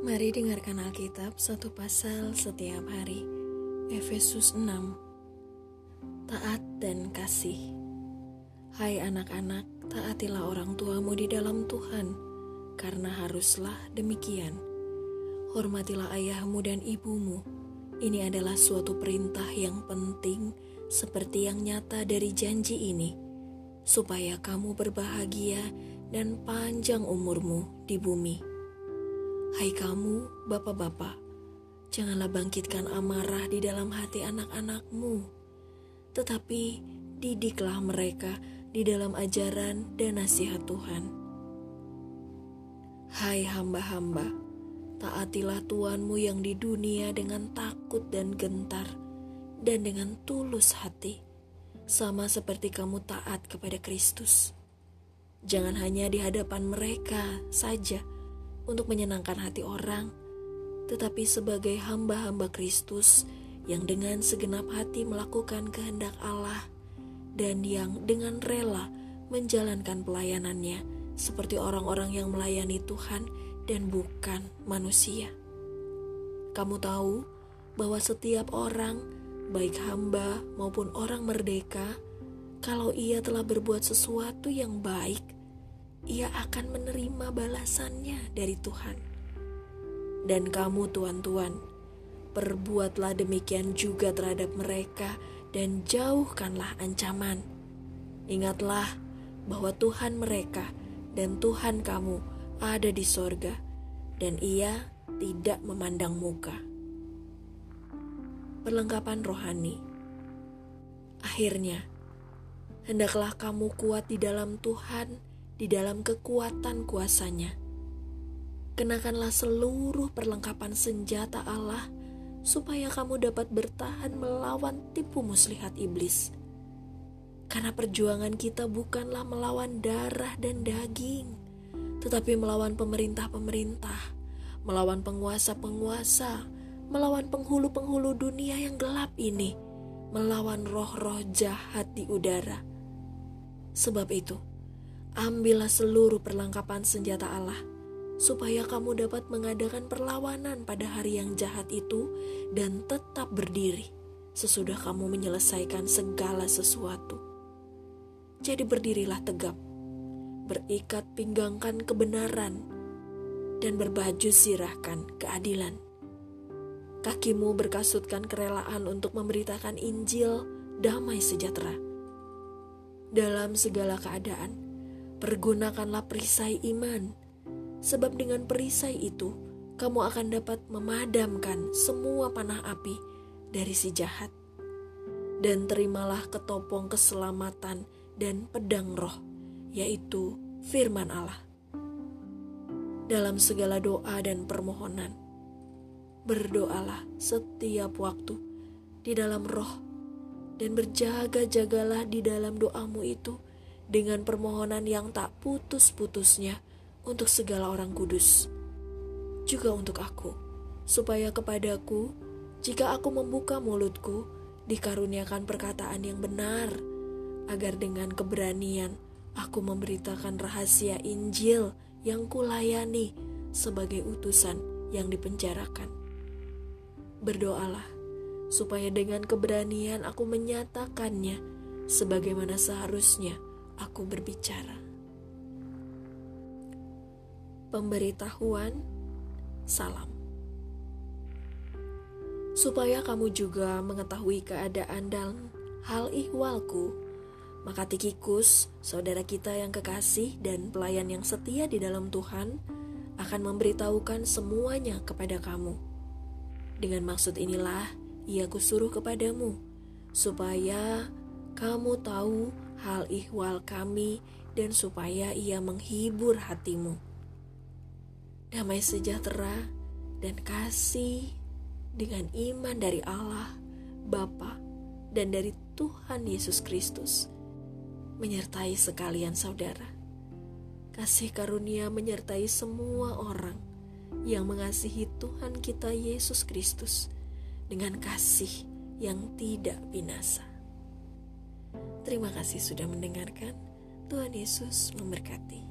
Mari dengarkan Alkitab satu pasal setiap hari. Efesus 6 Taat dan kasih Hai anak-anak, taatilah orang tuamu di dalam Tuhan, karena haruslah demikian. Hormatilah ayahmu dan ibumu. Ini adalah suatu perintah yang penting, seperti yang nyata dari janji ini, supaya kamu berbahagia dan panjang umurmu di bumi. Hai kamu, bapak-bapak, janganlah bangkitkan amarah di dalam hati anak-anakmu, tetapi didiklah mereka di dalam ajaran dan nasihat Tuhan. Hai hamba-hamba, taatilah Tuhanmu yang di dunia dengan takut dan gentar, dan dengan tulus hati, sama seperti kamu taat kepada Kristus. Jangan hanya di hadapan mereka saja untuk menyenangkan hati orang, tetapi sebagai hamba-hamba Kristus yang dengan segenap hati melakukan kehendak Allah dan yang dengan rela menjalankan pelayanannya seperti orang-orang yang melayani Tuhan dan bukan manusia. Kamu tahu bahwa setiap orang, baik hamba maupun orang merdeka, kalau ia telah berbuat sesuatu yang baik, ia akan menerima balasannya dari Tuhan. Dan kamu, tuan-tuan, perbuatlah demikian juga terhadap mereka, dan jauhkanlah ancaman. Ingatlah bahwa Tuhan mereka dan Tuhan kamu ada di sorga, dan Ia tidak memandang muka. Perlengkapan rohani, akhirnya, hendaklah kamu kuat di dalam Tuhan di dalam kekuatan kuasanya. Kenakanlah seluruh perlengkapan senjata Allah supaya kamu dapat bertahan melawan tipu muslihat iblis. Karena perjuangan kita bukanlah melawan darah dan daging, tetapi melawan pemerintah-pemerintah, melawan penguasa-penguasa, melawan penghulu-penghulu dunia yang gelap ini, melawan roh-roh jahat di udara. Sebab itu, Ambillah seluruh perlengkapan senjata Allah, supaya kamu dapat mengadakan perlawanan pada hari yang jahat itu dan tetap berdiri sesudah kamu menyelesaikan segala sesuatu. Jadi berdirilah tegap, berikat pinggangkan kebenaran, dan berbaju sirahkan keadilan. Kakimu berkasutkan kerelaan untuk memberitakan Injil damai sejahtera. Dalam segala keadaan, Pergunakanlah perisai iman, sebab dengan perisai itu kamu akan dapat memadamkan semua panah api dari si jahat. Dan terimalah ketopong keselamatan dan pedang roh, yaitu firman Allah. Dalam segala doa dan permohonan, berdoalah setiap waktu di dalam roh, dan berjaga-jagalah di dalam doamu itu dengan permohonan yang tak putus-putusnya untuk segala orang kudus, juga untuk aku, supaya kepadaku, jika aku membuka mulutku, dikaruniakan perkataan yang benar, agar dengan keberanian aku memberitakan rahasia Injil yang kulayani sebagai utusan yang dipenjarakan. Berdoalah supaya dengan keberanian aku menyatakannya sebagaimana seharusnya aku berbicara. Pemberitahuan salam. Supaya kamu juga mengetahui keadaan dan hal ihwalku, maka Tikikus, saudara kita yang kekasih dan pelayan yang setia di dalam Tuhan, akan memberitahukan semuanya kepada kamu. Dengan maksud inilah ia kusuruh kepadamu, supaya kamu tahu hal ihwal kami dan supaya ia menghibur hatimu. Damai sejahtera dan kasih dengan iman dari Allah, Bapa, dan dari Tuhan Yesus Kristus menyertai sekalian saudara. Kasih karunia menyertai semua orang yang mengasihi Tuhan kita Yesus Kristus dengan kasih yang tidak binasa. Terima kasih sudah mendengarkan. Tuhan Yesus memberkati.